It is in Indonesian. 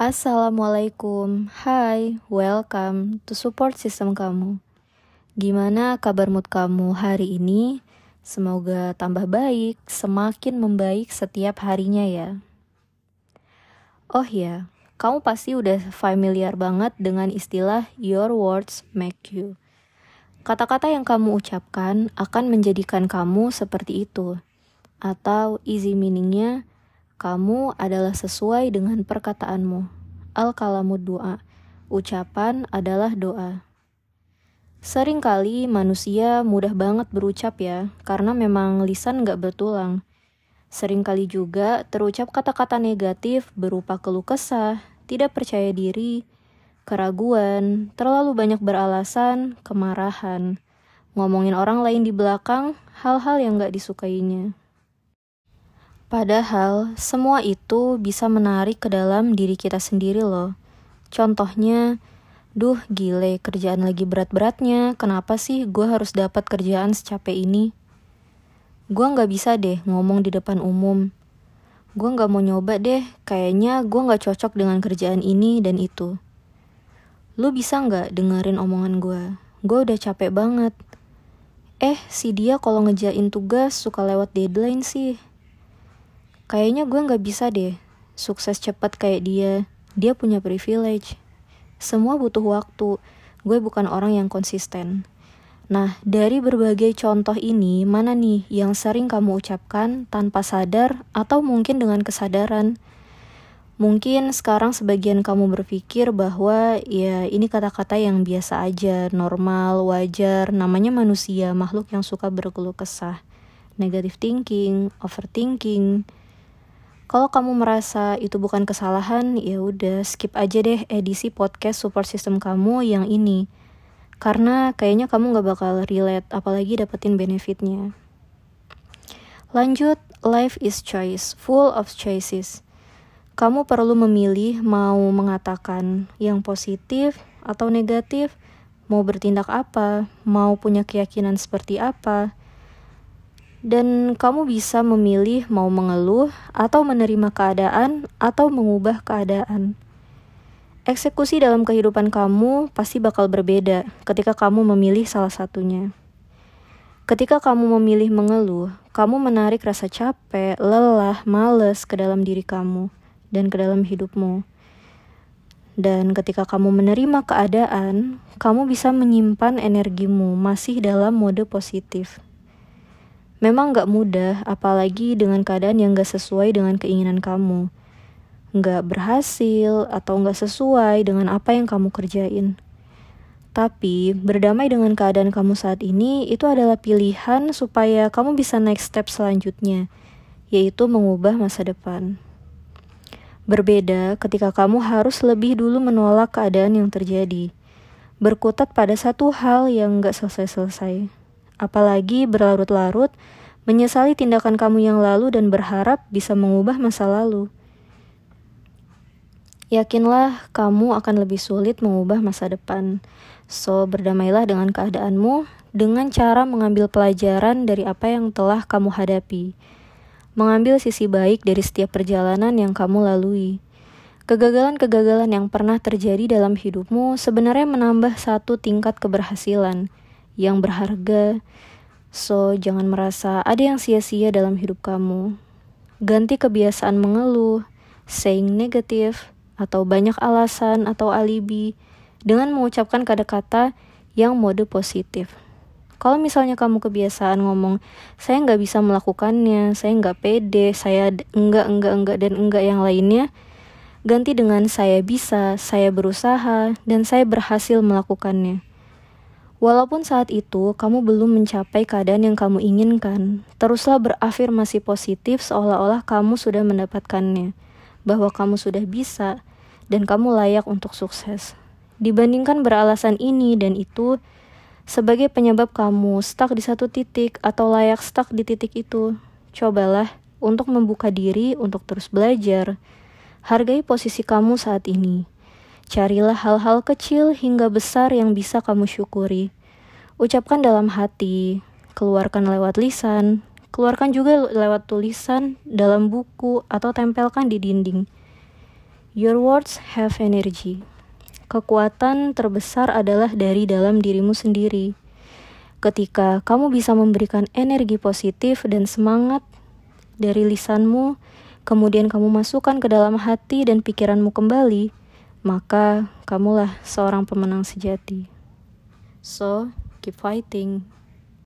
Assalamualaikum, hai, welcome to support system kamu. Gimana kabar mood kamu hari ini? Semoga tambah baik, semakin membaik setiap harinya ya. Oh ya, kamu pasti udah familiar banget dengan istilah your words make you. Kata-kata yang kamu ucapkan akan menjadikan kamu seperti itu. Atau easy meaningnya, kamu adalah sesuai dengan perkataanmu. Al-kalamu doa. Ucapan adalah doa. Seringkali manusia mudah banget berucap ya, karena memang lisan gak bertulang. Seringkali juga terucap kata-kata negatif berupa keluh kesah, tidak percaya diri, keraguan, terlalu banyak beralasan, kemarahan, ngomongin orang lain di belakang, hal-hal yang gak disukainya. Padahal semua itu bisa menarik ke dalam diri kita sendiri loh. Contohnya, duh gile kerjaan lagi berat-beratnya, kenapa sih gue harus dapat kerjaan secapek ini? Gue gak bisa deh ngomong di depan umum. Gue gak mau nyoba deh, kayaknya gue gak cocok dengan kerjaan ini dan itu. Lu bisa gak dengerin omongan gue? Gue udah capek banget. Eh, si dia kalau ngejain tugas suka lewat deadline sih. Kayaknya gue gak bisa deh sukses cepat kayak dia. Dia punya privilege. Semua butuh waktu. Gue bukan orang yang konsisten. Nah, dari berbagai contoh ini, mana nih yang sering kamu ucapkan tanpa sadar atau mungkin dengan kesadaran? Mungkin sekarang sebagian kamu berpikir bahwa ya ini kata-kata yang biasa aja, normal, wajar, namanya manusia, makhluk yang suka berkeluh kesah. Negative thinking, overthinking, kalau kamu merasa itu bukan kesalahan, ya udah skip aja deh edisi podcast support system kamu yang ini. Karena kayaknya kamu gak bakal relate, apalagi dapetin benefitnya. Lanjut, life is choice, full of choices. Kamu perlu memilih mau mengatakan yang positif atau negatif, mau bertindak apa, mau punya keyakinan seperti apa, dan kamu bisa memilih mau mengeluh atau menerima keadaan atau mengubah keadaan. Eksekusi dalam kehidupan kamu pasti bakal berbeda ketika kamu memilih salah satunya. Ketika kamu memilih mengeluh, kamu menarik rasa capek, lelah, males ke dalam diri kamu dan ke dalam hidupmu. Dan ketika kamu menerima keadaan, kamu bisa menyimpan energimu masih dalam mode positif. Memang gak mudah, apalagi dengan keadaan yang gak sesuai dengan keinginan kamu. Gak berhasil atau gak sesuai dengan apa yang kamu kerjain. Tapi, berdamai dengan keadaan kamu saat ini itu adalah pilihan supaya kamu bisa naik step selanjutnya, yaitu mengubah masa depan. Berbeda ketika kamu harus lebih dulu menolak keadaan yang terjadi, berkutat pada satu hal yang gak selesai-selesai apalagi berlarut-larut menyesali tindakan kamu yang lalu dan berharap bisa mengubah masa lalu. Yakinlah kamu akan lebih sulit mengubah masa depan. So, berdamailah dengan keadaanmu dengan cara mengambil pelajaran dari apa yang telah kamu hadapi. Mengambil sisi baik dari setiap perjalanan yang kamu lalui. Kegagalan-kegagalan yang pernah terjadi dalam hidupmu sebenarnya menambah satu tingkat keberhasilan yang berharga. So, jangan merasa ada yang sia-sia dalam hidup kamu. Ganti kebiasaan mengeluh, saying negatif, atau banyak alasan atau alibi dengan mengucapkan kata-kata yang mode positif. Kalau misalnya kamu kebiasaan ngomong, saya nggak bisa melakukannya, saya nggak pede, saya enggak, enggak, enggak, dan enggak yang lainnya, ganti dengan saya bisa, saya berusaha, dan saya berhasil melakukannya. Walaupun saat itu kamu belum mencapai keadaan yang kamu inginkan, teruslah berafirmasi positif seolah-olah kamu sudah mendapatkannya, bahwa kamu sudah bisa dan kamu layak untuk sukses. Dibandingkan beralasan ini dan itu sebagai penyebab kamu stuck di satu titik atau layak stuck di titik itu, cobalah untuk membuka diri untuk terus belajar. Hargai posisi kamu saat ini Carilah hal-hal kecil hingga besar yang bisa kamu syukuri. Ucapkan dalam hati, keluarkan lewat lisan, keluarkan juga lewat tulisan dalam buku atau tempelkan di dinding. Your words have energy. Kekuatan terbesar adalah dari dalam dirimu sendiri. Ketika kamu bisa memberikan energi positif dan semangat dari lisanmu, kemudian kamu masukkan ke dalam hati dan pikiranmu kembali, maka kamulah seorang pemenang sejati. So, keep fighting.